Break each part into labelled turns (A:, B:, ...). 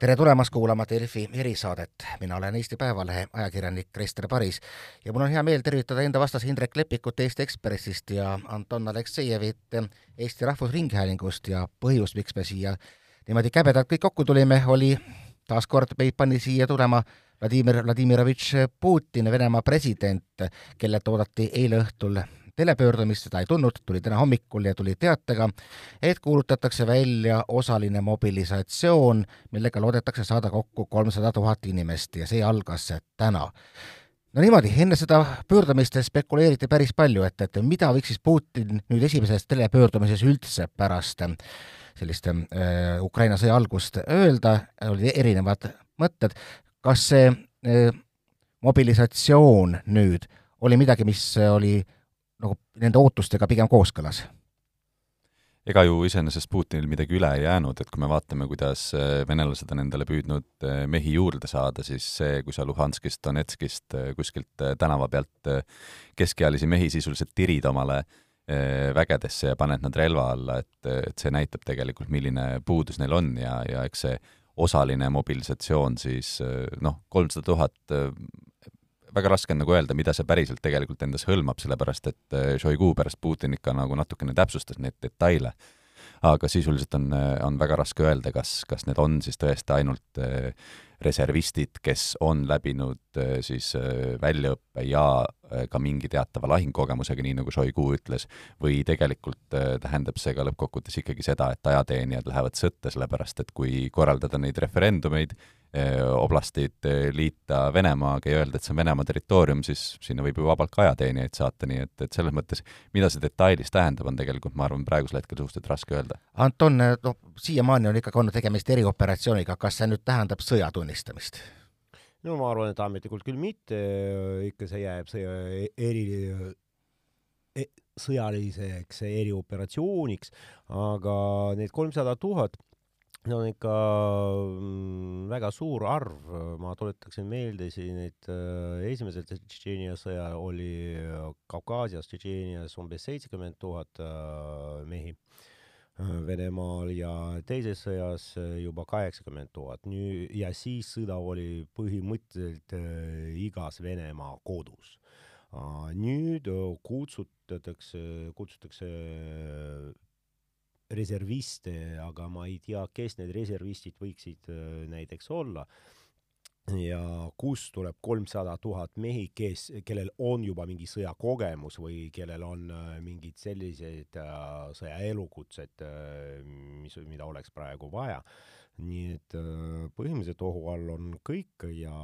A: tere tulemast kuulama Delfi erisaadet, mina olen Eesti Päevalehe ajakirjanik Krister Paris ja mul on hea meel tervitada enda vastas Indrek Lepikut Eesti Ekspressist ja Anton Aleksejevit Eesti Rahvusringhäälingust ja põhjus, miks me siia niimoodi käbedalt kõik kokku tulime, oli taas kord meid pani siia tulema Vladimir Vladimirovitš Putin, Venemaa president, kellelt oodati eile õhtul telepöördumist, seda ei tulnud, tuli täna hommikul ja tuli teatega, et kuulutatakse välja osaline mobilisatsioon, millega loodetakse saada kokku kolmsada tuhat inimest ja see algas täna. No niimoodi, enne seda pöördumist spekuleeriti päris palju, et, et mida võiks siis Putin nüüd esimeses telepöördumises üldse pärast sellist äh, Ukraina sõja algust öelda, olid erinevad mõtted, kas see äh, mobilisatsioon nüüd oli midagi, mis oli nagu nende ootustega pigem kooskõlas?
B: ega ju iseenesest Putinil midagi üle ei jäänud, et kui me vaatame, kuidas äh, venelased on endale püüdnud äh, mehi juurde saada, siis see, kui sa Luhanskist, Donetskist äh, kuskilt tänava pealt keskealisi mehi sisuliselt tirid omale vägedesse ja paned nad relva alla, et, et see näitab tegelikult, milline puudus neil on ja, ja eks see osaline mobilisatsioon siis noh, kolmsada tuhat väga raske on nagu öelda, mida see päriselt tegelikult endas hõlmab, sellepärast et äh, Šoigu pärast Putin ikka nagu natukene täpsustas neid detaile. aga sisuliselt on, äh, on väga raske öelda, kas, kas need on siis tõesti ainult äh, reservistid, kes on läbinud siis väljaõppe ja ka mingi teatava lahingukogemusega, nii nagu Šoigu ütles, või tegelikult tähendab see ka lõppkokkuvõttes ikkagi seda, et ajateenijad lähevad sõtta, sellepärast et kui korraldada neid referendumeid, oblastid eh, liita Venemaaga ja öelda, et see on Venemaa territoorium, siis sinna võib ju vabalt ka ajateenijaid saata, nii et, et selles mõttes, mida see detailis tähendab, on tegelikult, ma arvan, praegusel hetkel suhteliselt raske öelda.
A: Anton, noh, siiamaani on ikkagi olnud tegemist erioperatsiooniga, kas see nüüd tähendab sõja tunnistamist?
C: no ma arvan, et ametlikult küll mitte, ikka see jääb sõja eri e, sõjaliseks erioperatsiooniks, aga need kolmsada tuhat see on ikka mm, väga suur arv, ma tuletaksin meelde siin, et äh, esimesel Tšetšeenia sõja oli äh, Kaukaasias, Tšetšeenias umbes seitsekümmend tuhat äh, mehi Venemaal ja teises sõjas juba kaheksakümmend tuhat. nüüd ja siis sõda oli põhimõtteliselt igas Venemaa kodus. nüüd kutsutatakse, kutsutakse reserviste, aga ma ei tea, kes need reservistid võiksid äh, näiteks olla. ja kust tuleb kolmsada tuhat mehi, kes, kellel on juba mingi sõjakogemus või kellel on äh, mingid sellised äh, sõjaelukutsed, mis, mida oleks praegu vaja. nii et põhimõtteliselt ohu all on kõik ja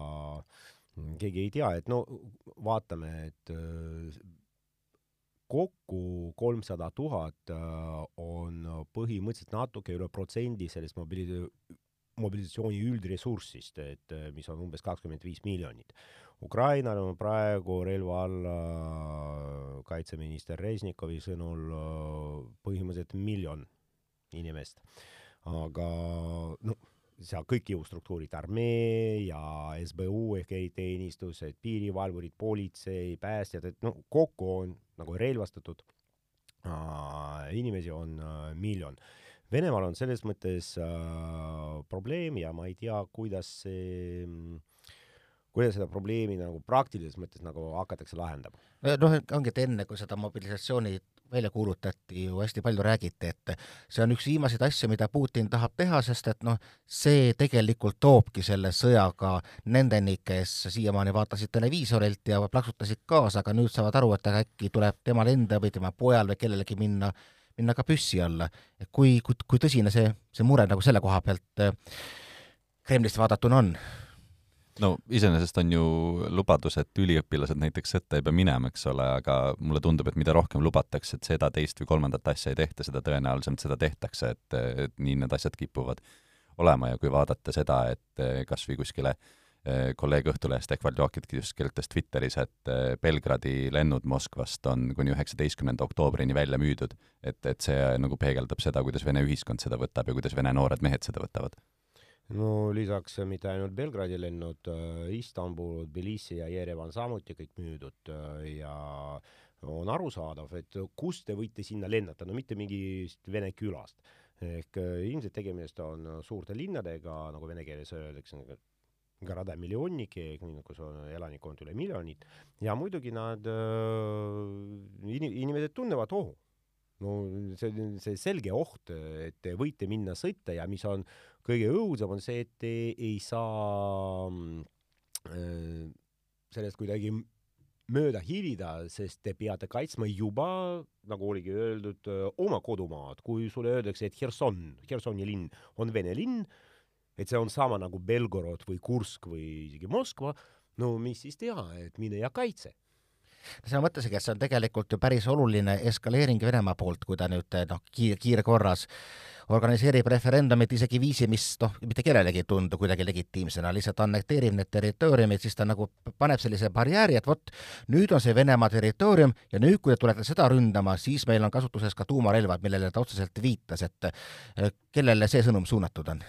C: keegi ei tea, et no vaatame, et kokku kolmsada tuhat äh, on põhimõtteliselt natuke üle protsendi sellest mobili-, mobilisatsiooni üldressursist, et äh, mis on umbes kakskümmend viis miljonit. Ukrainal on praegu relva alla kaitseminister Reznikovi sõnul äh, põhimõtteliselt miljon inimest. aga noh, seal kõik jõustruktuurid, armee ja SBU ehk eriteenistused, piirivalvurid, politsei, päästjad, et no kokku on nagu relvastatud äh, inimesi on äh, miljon. Venemaal on selles mõttes äh, probleem ja ma ei tea, kuidas see kuidas seda probleemi nagu praktilises mõttes nagu hakatakse lahendama?
A: noh, ongi, et enne, kui seda mobilisatsiooni välja kuulutati, ju hästi palju räägiti, et see on üks viimaseid asju, mida Putin tahab teha, sest et noh, see tegelikult toobki selle sõjaga nendeni, kes siiamaani vaatasid televiisorilt ja plaksutasid kaasa, aga nüüd saavad aru, et aga äkki tuleb temal enda või tema pojal või kellelegi minna, minna ka püssi alla. kui, kui, kui tõsine see, see mure nagu selle koha pealt Kremlist vaadatuna on?
B: No iseenesest on ju lubadus, et üliõpilased näiteks sõtta ei pea minema, eks ole, aga mulle tundub, et mida rohkem lubatakse, et seda, teist või kolmandat asja ei tehta, seda tõenäolisemalt seda tehtakse, et, et nii need asjad kipuvad olema. Ja kui vaadata seda, et kas või kuskile eh, kolleeg Õhtulehest ehk Valjokit just kirjutas Twitteris, et eh, Belgradi lennud Moskvast on kuni üheksateistkümnenda oktoobrini välja müüdud, et, et see nagu peegeldab seda, kuidas Vene ühiskond seda võtab ja kuidas Vene noored mehed seda võtavad
C: no lisaks äh, mitte ainult Belgradi lennud, äh, Istanbul, Tbilisi ja Jerevan samuti kõik müüdud äh, ja on arusaadav, et kust te võite sinna lennata, no mitte mingist Vene külast. ehk ilmselt tegemist on suurte linnadega, nagu vene keeles öeldakse, nagu Garada miljonike, nii nagu see on, elanikkond üle miljonit, ja muidugi nad, inimesed tunnevad ohu no see on see selge oht, et te võite minna sõita ja mis on kõige õudsem, on see, et te ei saa äh, sellest kuidagi mööda hiilida, sest te peate kaitsma juba, nagu oligi öeldud, oma kodumaad. kui sulle öeldakse, et Herson, Hersoni linn on Vene linn, et see on sama nagu Belgorod või Kursk või isegi Moskva, no mis siis teha, et mine ja kaitse
A: sa mõtlesidki, et see on tegelikult ju päris oluline eskaleering Venemaa poolt, kui ta nüüd noh, kiire, kiirkorras organiseerib referendumit isegi viisi, mis noh, mitte kellelegi ei tundu kuidagi legitiimsena, lihtsalt annekteerib need territooriumid, siis ta nagu paneb sellise barjääri, et vot nüüd on see Venemaa territoorium ja nüüd, kui te tulete seda ründama, siis meil on kasutuses ka tuumarelvad, millele ta otseselt viitas, et kellele see sõnum suunatud on?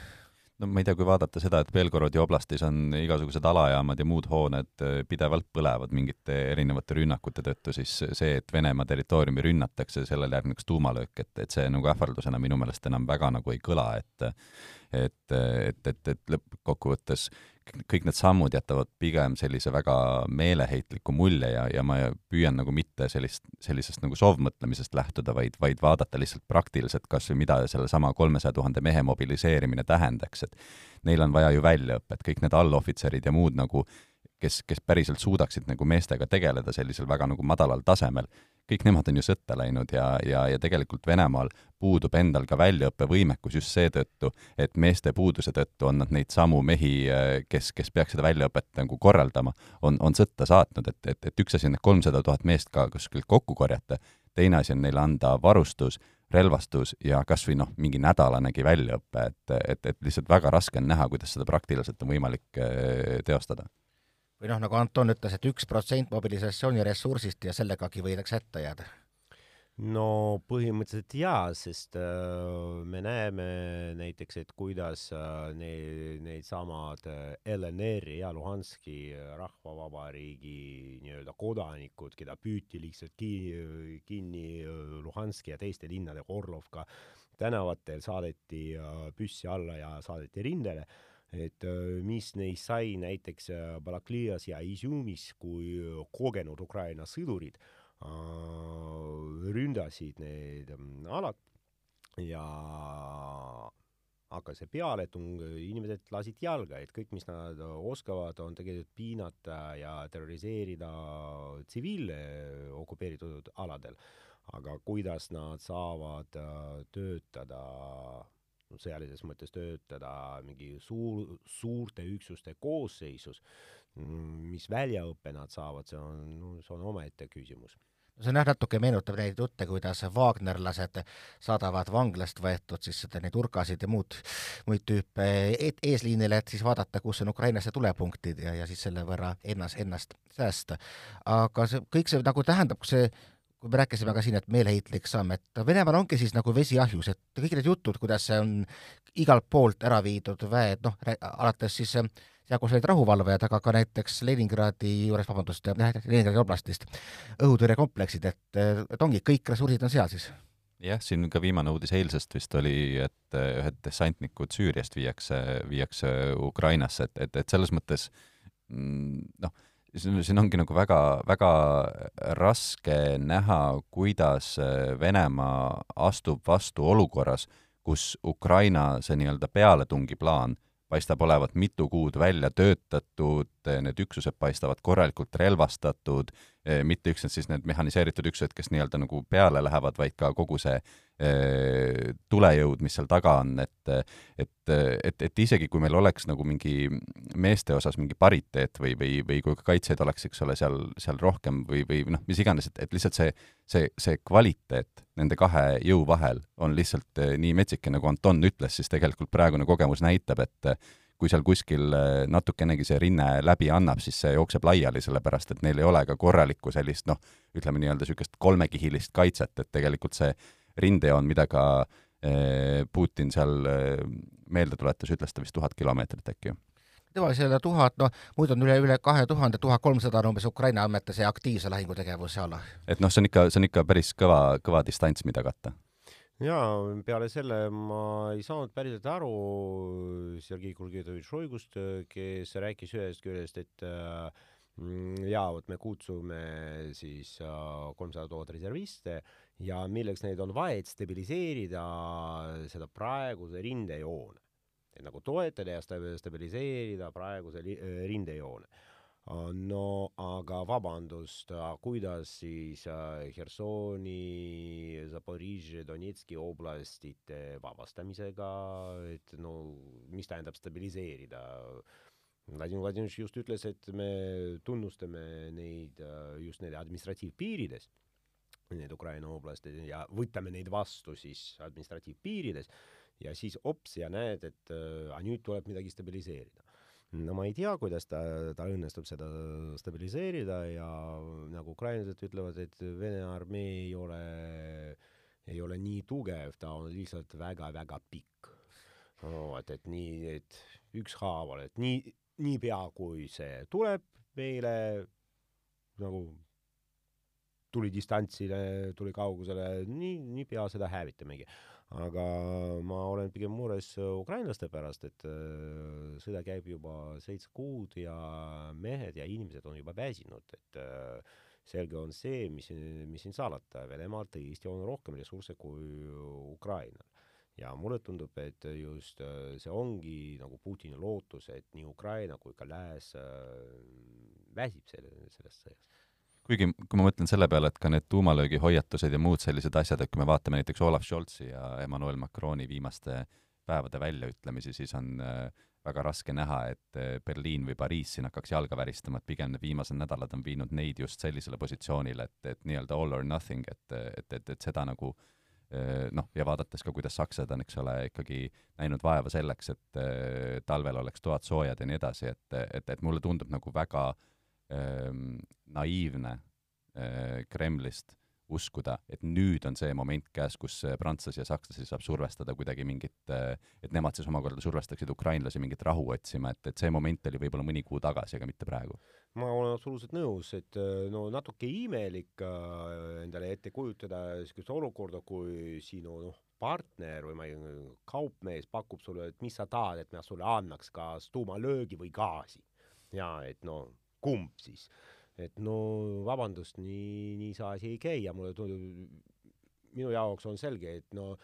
B: No ma ei tea, kui vaadata seda, et Belgorodi oblastis on igasugused alajaamad ja muud hooned äh, pidevalt põlevad mingite erinevate rünnakute tõttu, siis see, et Venemaa territooriumi rünnatakse, sellele järgneks tuumalöök, et, et see nagu ähvardusena minu meelest enam väga nagu ei kõla, et et, et, et, et lõppkokkuvõttes kõik need sammud jätavad pigem sellise väga meeleheitliku mulje ja, ja ma püüan nagu mitte sellist, sellisest nagu soovmõtlemisest lähtuda, vaid, vaid vaadata lihtsalt praktiliselt kas või mida sellesama kolmesaja tuhande mehe mobiliseerimine tähendaks, et neil on vaja ju väljaõpet, kõik need allohvitserid ja muud nagu kes, kes päriselt suudaksid nagu meestega tegeleda sellisel väga nagu madalal tasemel, kõik nemad on ju sõtta läinud ja, ja, ja tegelikult Venemaal puudub endal ka väljaõppevõimekus just seetõttu, et meeste puuduse tõttu on nad neid samu mehi, kes, kes peaks seda väljaõpet nagu korraldama, on, on sõtta saatnud, et, et, et üks asi on need kolmsada tuhat meest ka kuskilt kokku korjata, teine asi on neile anda varustus, relvastus ja kas või noh, mingi nädalanegi väljaõpe, et, et, et lihtsalt väga raske on näha, kuidas seda praktiliselt on võimalik eh, teostada
A: või noh, nagu Anton ütles et, et üks protsent mobilisatsiooniressursist ja sellegagi võidakse hätta jääda?
C: no põhimõtteliselt jaa, sest äh, me näeme näiteks, et kuidas äh, need, needsamad äh, LNR-i ja Luhanski äh, rahvavabariigi nii-öelda kodanikud, keda püüti lihtsalt kinni, kinni äh, Luhanski ja teiste linnade Orlovka tänavatel, saadeti äh, püssi alla ja saadeti rindele äh, et äh, mis neist sai näiteks äh, Balaklias ja Izjumis, kui äh, kogenud Ukraina sõdurid ründasid need ähm, alad ja hakkas pealetung, inimesed lasid jalga, et kõik, mis nad oskavad, on tegelikult piinata ja terroriseerida tsiviile okupeeritud aladel. aga kuidas nad saavad töötada sõjalises mõttes töötada mingi suur, suurte üksuste koosseisus, mis väljaõppe nad saavad, see on, no see on omaette küsimus
A: see jah, natuke meenutab neid jutte, kuidas Wagnerlased saadavad vanglast võetud siis seda neid urkasid ja muud, muid tüüpe et, eesliinile, et siis vaadata, kus on Ukrainasse tulepunktid ja, ja siis selle võrra ennast, ennast säästa. aga see, kõik see nagu tähendab, see kui me rääkisime ka siin, et meeleheitlik samm, et Venemaal ongi siis nagu vesi ahjus, et kõik need jutud, kuidas see on igalt poolt ära viidud väed, noh, alates siis seal, kus olid rahuvalvajad, aga ka näiteks Leningradi juures, vabandust, Leningradi oblastist, õhutõrjekompleksid, et, et ongi, kõik ressursid on seal siis.
B: Jah, siin ka viimane uudis eilsest vist oli, et ühed dessantnikud Süüriast viiakse, viiakse Ukrainasse, et, et, et selles mõttes mm, noh, siin ongi nagu väga, väga raske näha, kuidas Venemaa astub vastu olukorras, kus Ukraina see nii-öelda pealetungiplaan paistab olevat mitu kuud välja töötatud, need üksused paistavad korralikult relvastatud, mitte üksnes siis need mehhaniseeritud üksused, kes nii-öelda nagu peale lähevad, vaid ka kogu see eh, tulejõud, mis seal taga on, et et, et, et isegi kui meil oleks nagu mingi meeste osas mingi pariteet või, või, või kui ka kaitsjaid oleks, eks ole, seal, seal rohkem või, või noh, mis iganes, et, et lihtsalt see, see, see kvaliteet nende kahe jõu vahel on lihtsalt eh, nii metsike, nagu Anton ütles, siis tegelikult praegune kogemus näitab, et kui seal kuskil eh, natukenegi see rinne läbi annab, siis see jookseb laiali, sellepärast et neil ei ole ka korralikku sellist noh, ütleme nii-öelda niisugust kolmekihilist kaitset, et tegelikult see rindejoon, mida ka eh, Putin seal eh, meelde tuletas, ütles ta vist tuhat kilomeetrit äkki
A: tema selle tuhat, noh, muidu on üle, üle kahe tuhande, tuhat kolmsada on umbes Ukraina andmete see aktiivse lahingutegevuse ala.
B: et noh, see on ikka, see on ikka päris kõva, kõva distants, mida katta
C: jaa, peale selle ma ei saanud päriselt aru Sergei Kurgedovitš Šoigust, kes rääkis ühest küljest, et äh, jaa, vot me kutsume siis kolmsada tuhat reserviste ja milleks neid on vaja, et stabiliseerida seda praeguse rindejoone. et nagu toetada ja stabiliseerida praeguse rindejoone no aga vabandust, kuidas siis äh, Hersoni, Zaporižje, Donetski oblastite vabastamisega, et no mis tähendab stabiliseerida? Vladimir Vladimirovitš just ütles, et me tunnustame neid äh, just nende administratiivpiirides, need Ukraina oblasti ja võtame neid vastu siis administratiivpiirides ja siis ops ja näed, et äh, nüüd tuleb midagi stabiliseerida no ma ei tea, kuidas ta, tal õnnestub seda stabiliseerida ja nagu ukrainlased ütlevad, et Vene armee ei ole, ei ole nii tugev, ta on lihtsalt väga-väga pikk no,. et, et nii, et ükshaaval, et nii, niipea kui see tuleb meile nagu tuli distantsile, tuli kaugusele, nii, niipea seda hävitamegi aga ma olen pigem mures ukrainlaste pärast, et äh, sõda käib juba seitse kuud ja mehed ja inimesed on juba väsinud, et äh, selge on see, mis, mis siin salata, Venemaal tõesti on rohkem ressursse kui Ukrainal. ja mulle tundub, et just äh, see ongi nagu Putini lootus, et nii Ukraina kui ka Lääs väsib selle, sellest sõjast
B: kuigi kui ma mõtlen selle peale, et ka need tuumalöögihoiatused ja muud sellised asjad, et kui me vaatame näiteks Olav Scholzi ja Emmanuel Macroni viimaste päevade väljaütlemisi, siis on äh, väga raske näha, et äh, Berliin või Pariis siin hakkaks jalga väristama, et pigem need viimased nädalad on viinud neid just sellisele positsioonile, et, et nii-öelda all or nothing, et, et, et, et seda nagu äh, noh, ja vaadates ka, kuidas sakslased on, eks ole, ikkagi näinud vaeva selleks, et talvel oleks toad soojad ja nii edasi, et, et, et mulle tundub nagu väga äh, naiivne äh, Kremlist uskuda, et nüüd on see moment käes, kus prantslasi ja sakslasi saab survestada kuidagi mingit, äh, et nemad siis omakorda survestaksid ukrainlasi mingit rahu otsima, et, et see moment oli võib-olla mõni kuu tagasi, aga mitte praegu.
C: ma olen absoluutselt nõus, et no natuke imelik endale ette kujutada niisugust olukorda, kui sinu noh, partner või ma ei, kaupmees pakub sulle, et mis sa tahad, et ma sulle annaks, kas tuumalöögi või gaasi. ja et no kumb siis? et no vabandust, nii, nii see asi ei käi ja mulle tundub, minu jaoks on selge, et no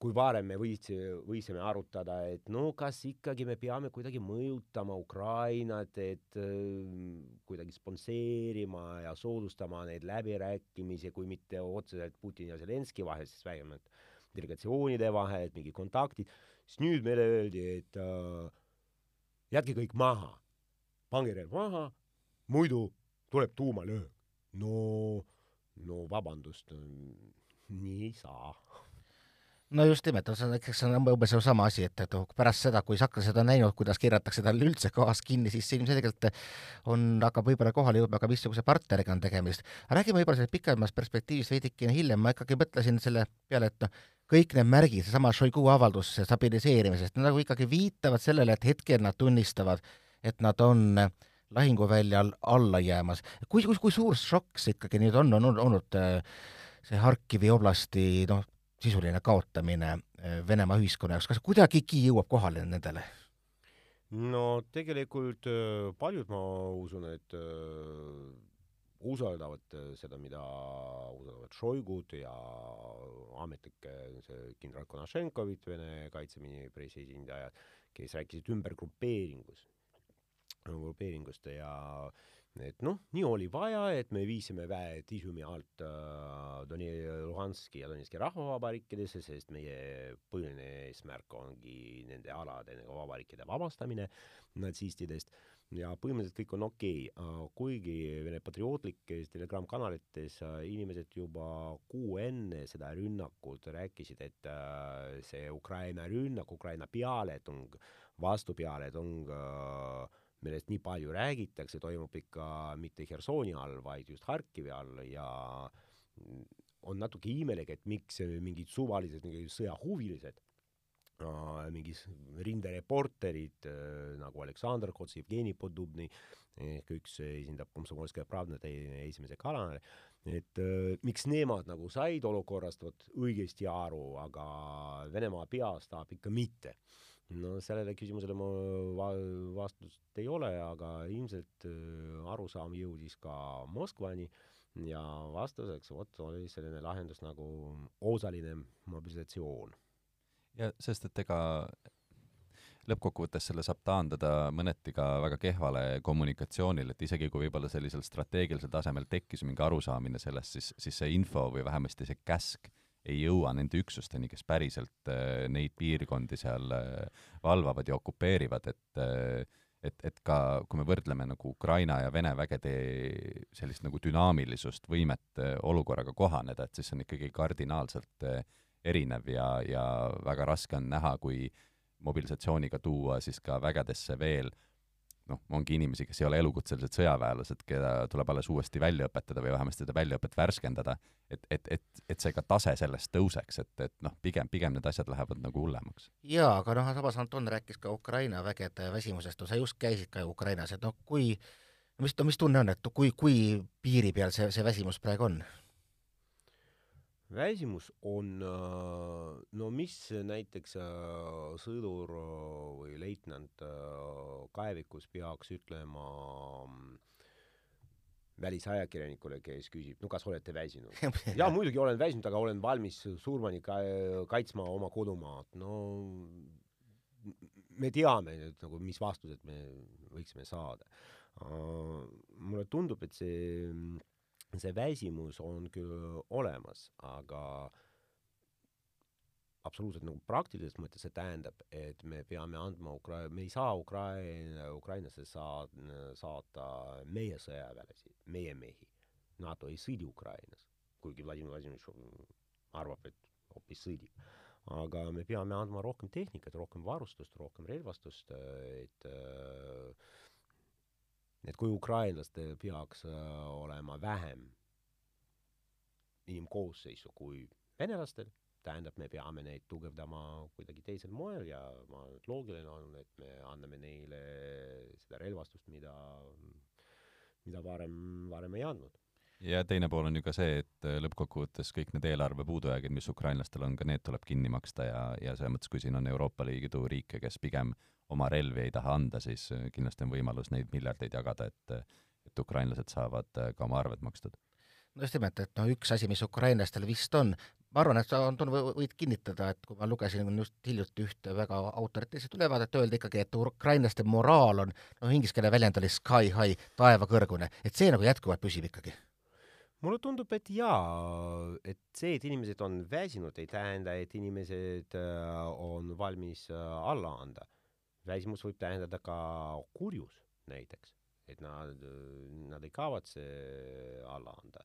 C: kui varem me võitsi, võisime arutada, et no kas ikkagi me peame kuidagi mõjutama Ukrainat, et äh, kuidagi sponseerima ja soodustama neid läbirääkimisi, kui mitte otseselt Putini ja Zelenskõi vahel, siis vähemalt delegatsioonide vahel, et mingid kontaktid, siis nüüd meile öeldi, et äh, jätke kõik maha, pange relv maha muidu tuleb tuumalöök. no, no vabandust, nii ei saa
A: no just nimelt, see on, eks see on umbes sama asi, et, et pärast seda, kui sakslased on näinud, kuidas keeratakse tal üldse gaas kinni, siis ilmselgelt on, hakkab võib-olla kohale jõudma ka missuguse partneriga on tegemist. räägime võib-olla sellest pikemas perspektiivis veidikene hiljem, ma ikkagi mõtlesin selle peale, et noh, kõik need märgid, seesama Šoigu avaldus stabiliseerimisest, nagu ikkagi viitavad sellele, et hetkel nad tunnistavad, et nad on äh, lahinguväljal alla jäämas. kui, kui, kui suur šokk see ikkagi nüüd on, on olnud äh, see Harkivi oblasti noh, sisuline kaotamine äh, Venemaa ühiskonna jaoks, kas kuidagigi jõuab kohale nendele?
C: no tegelikult äh, paljud, ma usun, et usaldavad seda, mida usaldavad Šoigud ja ametlik see kindral Konašenkovit, Vene kaitseministri esindajad, kes rääkisid ümbergrupeeringust grupeeringust ja et noh, nii oli vaja, et me viisime väed Ižumi alt äh, Doni-, Luhanski ja Donetski rahvavabariikidesse, sest meie põhiline eesmärk ongi nende alade nagu vabariikide vabastamine natsistidest ja põhimõtteliselt kõik on okei okay., kuigi Vene patriootlikes telegram-kanalites äh, inimesed juba kuu enne seda rünnakut rääkisid, et äh, see Ukraina rünnak, Ukraina pealetung, vastupealetung äh, millest nii palju räägitakse, toimub ikka mitte Hersoni all, vaid just Harkivi all ja on natuke imelik, et miks mingid suvalised mingid sõjahuvilised äh, mingid rindereporterid äh, nagu Aleksandr Kots, Jevgeni Podubny ehk üks esindab Komsomolskaja Pravda, Esimese kanali, et äh, miks nemad nagu said olukorrast vot õigesti aru, aga Venemaa peas tahab ikka mitte. No sellele küsimusele ma va vastust ei ole, aga ilmselt äh, arusaam jõudis ka Moskvani ja vastuseks vot oli selline lahendus nagu osaline mobilisatsioon.
B: ja sest, et ega lõppkokkuvõttes selle saab taandada mõneti ka väga kehvale kommunikatsioonile, et isegi kui võib-olla sellisel strateegilisel tasemel tekkis mingi arusaamine sellest, siis, siis see info või vähemasti see käsk ei jõua nende üksusteni, kes päriselt äh, neid piirkondi seal äh, valvavad ja okupeerivad, et äh, et, et ka kui me võrdleme nagu Ukraina ja Vene vägede sellist nagu dünaamilisust, võimet olukorraga kohaneda, et siis see on ikkagi kardinaalselt erinev ja, ja väga raske on näha, kui äh, mobilisatsiooniga tuua siis ka vägedesse veel noh, ongi inimesi, kes ei ole elukutselised sõjaväelased, keda tuleb alles uuesti välja õpetada või vähemasti seda väljaõpet värskendada, et, et, et, et see ka tase sellest tõuseks, et, et noh, pigem, pigem need asjad lähevad nagu hullemaks.
A: jaa, aga noh, samas Anton rääkis ka Ukraina vägede väsimusest, no sa just käisid ka Ukrainas, et noh, kui mis, no mis tunne on, et kui, kui piiri peal see, see väsimus praegu on?
C: Väsimus on, äh, no mis näiteks äh, sõdur äh, või leitnant kaevikus peaks ütlema mm, välisajakirjanikule, kes küsib, no kas olete väsinud? jaa, muidugi olen väsinud, aga olen valmis surmani ka kaitsma oma kodumaad. no me teame nüüd nagu, mis vastused me võiksime saada. mulle tundub, et see mm, see väsimus on küll olemas, aga absoluutselt nagu praktilises mõttes see tähendab, et me peame andma Ukra-, me ei saa Ukraina, Ukrainasse saa-, saata meie sõjaväelasi, meie mehi. NATO ei sõdi Ukrainas, kuigi Vladimir Vladimirovitš arvab, et hoopis sõdib. aga me peame andma rohkem tehnikat, rohkem varustust, rohkem relvastust, et äh, et kui ukrainlastel peaks äh, olema vähem inimkoosseisu kui venelastel, tähendab, me peame neid tugevdama kuidagi teisel moel ja ma arvan, et loogiline on, et me anname neile seda relvastust, mida, mida varem, varem ei andnud
B: ja teine pool on ju ka see, et äh, lõppkokkuvõttes kõik need eelarve puudujäägid, mis ukrainlastel on, ka need tuleb kinni maksta ja, ja selles mõttes, kui siin on Euroopa Liidu riike, kes pigem oma relvi ei taha anda, siis äh, kindlasti on võimalus neid miljardeid jagada, et et ukrainlased saavad äh, ka oma arved makstud.
A: no just nimelt, et noh, üks asi, mis ukrainlastel vist on, ma arvan, et sa, Anton, võid kinnitada, et kui ma lugesin just hiljuti ühte väga autoriteetset ülevaadet, öeldi ikkagi, et ukrainlaste moraal on, noh, inglise keele väljend oli sky high, taevakõrgune, et see nagu jätkuvalt püsib ikkagi
C: mulle tundub, et jaa, et see, et inimesed on väsinud, ei tähenda, et inimesed äh, on valmis äh, alla anda. väsimus võib tähendada ka kurjus näiteks, et nad, nad ei kavatse alla anda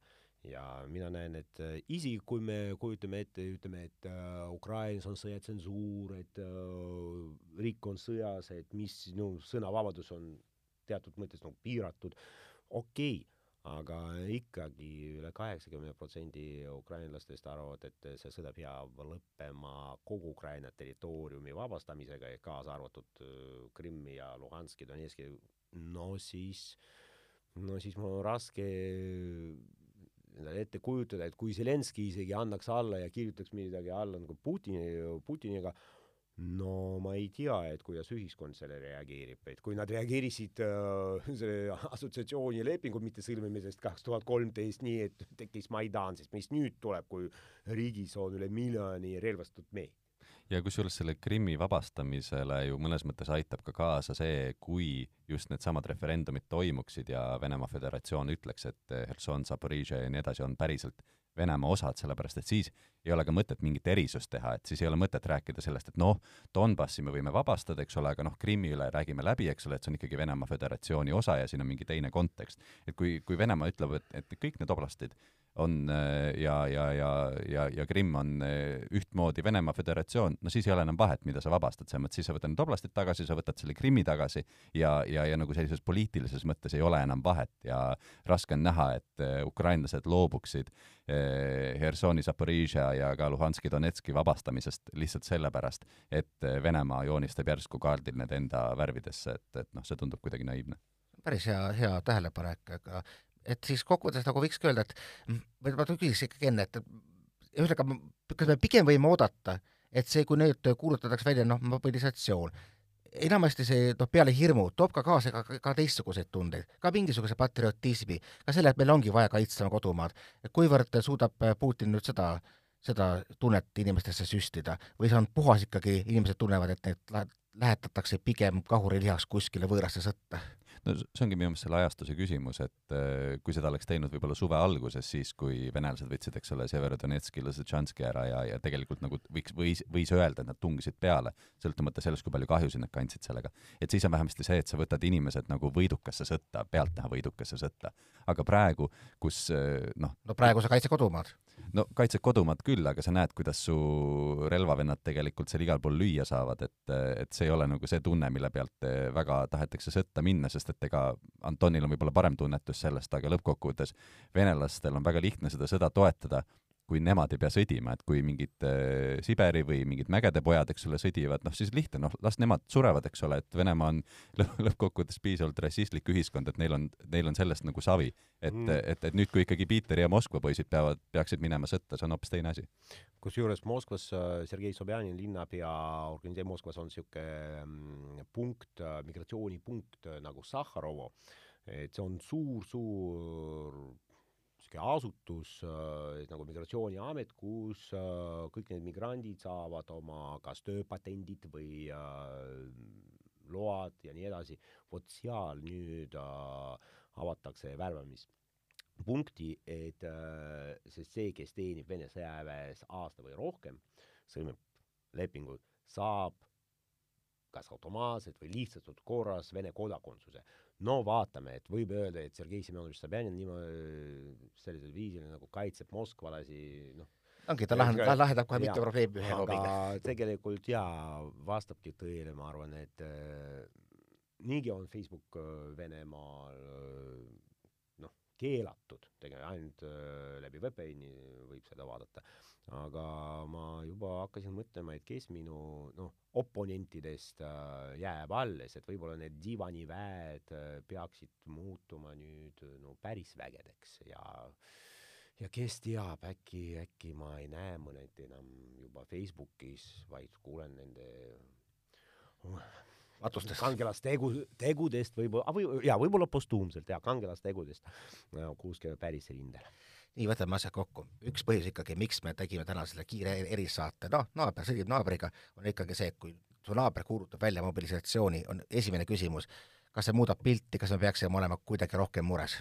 C: ja mina näen, et äh, isegi kui me kujutame ette, ütleme, et äh, Ukrainas on sõjatsensuur, et äh, riik on sõjas, et mis, no sõnavabadus on teatud mõttes nagu piiratud, okei okay aga ikkagi üle kaheksakümne protsendi ukrainlastest arvavad, et see sõda peab lõppema kogu Ukraina territooriumi vabastamisega, kaasa arvatud äh, Krimmi ja Luhanski, Donetski, no siis, no siis mul on raske endale ette kujutada, et kui Zelenskõi isegi annaks alla ja kirjutaks midagi alla nagu Putini, Putiniga, no ma ei tea, et kuidas ühiskond sellele reageerib, et kui nad reageerisid äh, selle assotsiatsiooni lepingu mitte sõlmimisest kaks tuhat kolmteist nii, et tekkis Maidan, siis mis nüüd tuleb, kui riigis on üle miljoni relvastatud mehi?
B: ja kusjuures selle Krimmi vabastamisele ju mõnes mõttes aitab ka kaasa see, kui just needsamad referendumid toimuksid ja Venemaa Föderatsioon ütleks, et Herson, Zaporižžja ja nii edasi on päriselt Venemaa osad, sellepärast et siis ei ole ka mõtet mingit erisust teha, et siis ei ole mõtet rääkida sellest, et noh, Donbassi me võime vabastada, eks ole, aga noh, Krimmi üle räägime läbi, eks ole, et see on ikkagi Venemaa Föderatsiooni osa ja siin on mingi teine kontekst. et kui, kui Venemaa ütleb, et, et kõik need oblastid on äh, ja, ja, ja, ja, ja Krimm on äh, ühtmoodi Venemaa Föderatsioon, no siis ei ole enam vahet, mida sa vabastad, selles mõttes siis sa võtad need oblastid tagasi, sa võtad selle Krimmi tagasi ja, ja, ja nagu sellises poliitilises mõttes ei ole enam vahet. Ja raske on näha, et äh, ukrainlased loobuksid Hersoni, Zaporižžja ja ka Luhanski, Donetski vabastamisest lihtsalt sellepärast, et Venemaa joonistab järsku kaardil need enda värvidesse, et, et noh, see tundub kuidagi naiivne.
A: Päris hea, hea tähelepanek, aga et siis kokkuvõttes nagu võikski öelda, et ma küsiks ikkagi enne, et ühesõnaga, kas me pigem võime oodata, et see, kui nüüd kuulutatakse välja noh, mobilisatsioon, enamasti see noh, peale hirmu toob ka kaasa ka, ka teistsuguseid tundeid, ka mingisuguse patriotismi, ka selle, et meil ongi vaja kaitsta kodumaad. kuivõrd suudab Putin nüüd seda, seda tunnet inimestesse süstida või see on puhas ikkagi, inimesed tunnevad, et neid lähetatakse pigem kahurilihaks kuskile võõrasse sõtta?
B: No see ongi minu meelest selle ajastuse küsimus, et äh, kui seda oleks teinud võib-olla suve alguses, siis kui venelased võtsid, eks ole, Severodonetski, Lõssetšanski ära ja, ja tegelikult nagu võiks, võis, võis öelda, et nad tungisid peale, sõltumata sellest, kui palju kahjusid nad kandsid sellega. et siis on vähemasti see, et sa võtad inimesed nagu võidukasse sõtta, pealtnäha võidukasse sõtta. aga praegu, kus äh, noh
A: no praegu sa kaitsed kodumaad
B: no kaitsed kodumaad küll, aga sa näed, kuidas su relvavennad tegelikult seal igal pool lüüa saavad, et, et see ei ole nagu see tunne, mille pealt väga tahetakse sõtta minna, sest et ega Antonil on võib-olla parem tunnetus sellest, aga lõppkokkuvõttes venelastel on väga lihtne seda sõda toetada kui nemad ei pea sõdima, et kui mingid äh, Siberi või mingid mägede pojad, eks ole, sõdivad, noh siis lihtne, noh las nemad surevad, eks ole, et Venemaa on lõppkokkuvõttes piisavalt rassistlik ühiskond, et neil on, neil on sellest nagu savi. et mm., et, et nüüd, kui ikkagi Piiteri ja Moskva poisid peavad, peaksid minema sõtta, see on hoopis teine asi.
C: kusjuures Moskvas äh, Sergei Sobjanin, linnapea, organiseerib Moskvas on niisugune mm, punkt, äh, migratsioonipunkt äh, nagu Sahharovo, et see on suur-suur niisugune asutus äh, nagu Migratsiooniamet, kus äh, kõik need migrandid saavad oma kas tööpatendid või äh, load ja nii edasi, vot seal nüüd avatakse värbamispunkti, et äh, sest see, kes teenib Vene sõjaväes aasta või rohkem, sõlmib lepingu, saab kas automaatselt või lihtsustatud korras Vene kodakondsuse no vaatame, et võib öelda, et Sergei Semjonovitš Sobjanin niimoodi sellisel viisil nagu kaitseb moskvalasi, noh
A: ongi, ta lahendab, ta lahendab kohe mitu probleemi ühe
C: lobiga. tegelikult jaa, vastabki tõele, ma arvan, et äh, niigi on Facebook äh, Venemaal äh, keelatud, tegelikult ainult äh, läbi VPN-i võib seda vaadata. Aga ma juba hakkasin mõtlema, et kes minu noh, oponentidest äh, jääb alles, et võib-olla need diivaniväed äh, peaksid muutuma nüüd no päris vägedeks. Ja ja kes teab, äkki, äkki ma ei näe mõned enam juba Facebookis, vaid kuulen nende
A: matustest.
C: kangelastegu, tegudest võib-olla, või jaa, võib-olla postuumselt jaa, kangelastegudest kuskil päris rindel
A: nii, võtame asjad kokku. üks põhjus ikkagi, miks me tegime täna selle kiire erissaate, noh, naaber sõdib naabriga, on ikkagi see, et kui su naaber kuulutab välja mobilisatsiooni, on esimene küsimus, kas see muudab pilti, kas me peaksime olema kuidagi rohkem mures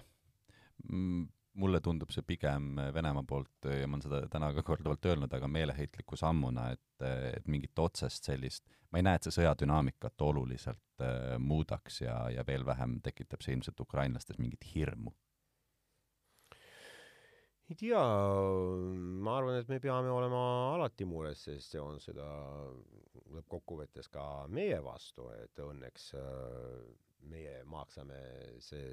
B: mm,? Mulle tundub see pigem Venemaa poolt ja ma olen seda täna ka korduvalt öelnud, aga meeleheitliku sammuna, et, et mingit otsest sellist, ma ei näe, et see sõja dünaamikat oluliselt äh, muudaks ja, ja veel vähem tekitab see ilmselt ukrainlastes mingit hirmu.
C: Ei tea, ma arvan, et me peame olema alati mures, sest see on seda lõppkokkuvõttes ka meie vastu, et õnneks äh, meie maksame see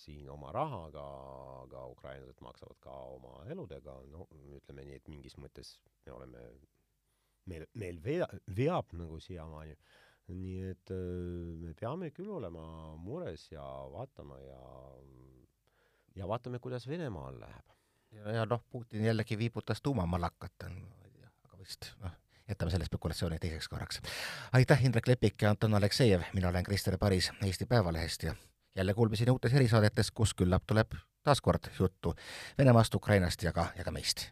C: siin oma rahaga, aga ukrainlased maksavad ka oma eludega, no ütleme nii, et mingis mõttes me oleme, meil, meil vea, veab nagu siiamaani. nii et äh, me peame küll olema mures ja vaatama ja ja vaatame, kuidas Venemaal läheb.
A: ja, ja noh, Putin jällegi viibutas tuumamalakat, aga vist noh, jätame selle spekulatsiooni teiseks korraks. aitäh, Indrek Lepik ja Anton Aleksejev, mina olen Krister Paris Eesti Päevalehest ja jälle kuulmiseni uutes erisaadetes, kus küllap tuleb taas kord juttu Venemaast, Ukrainast ja ka, ja ka meist.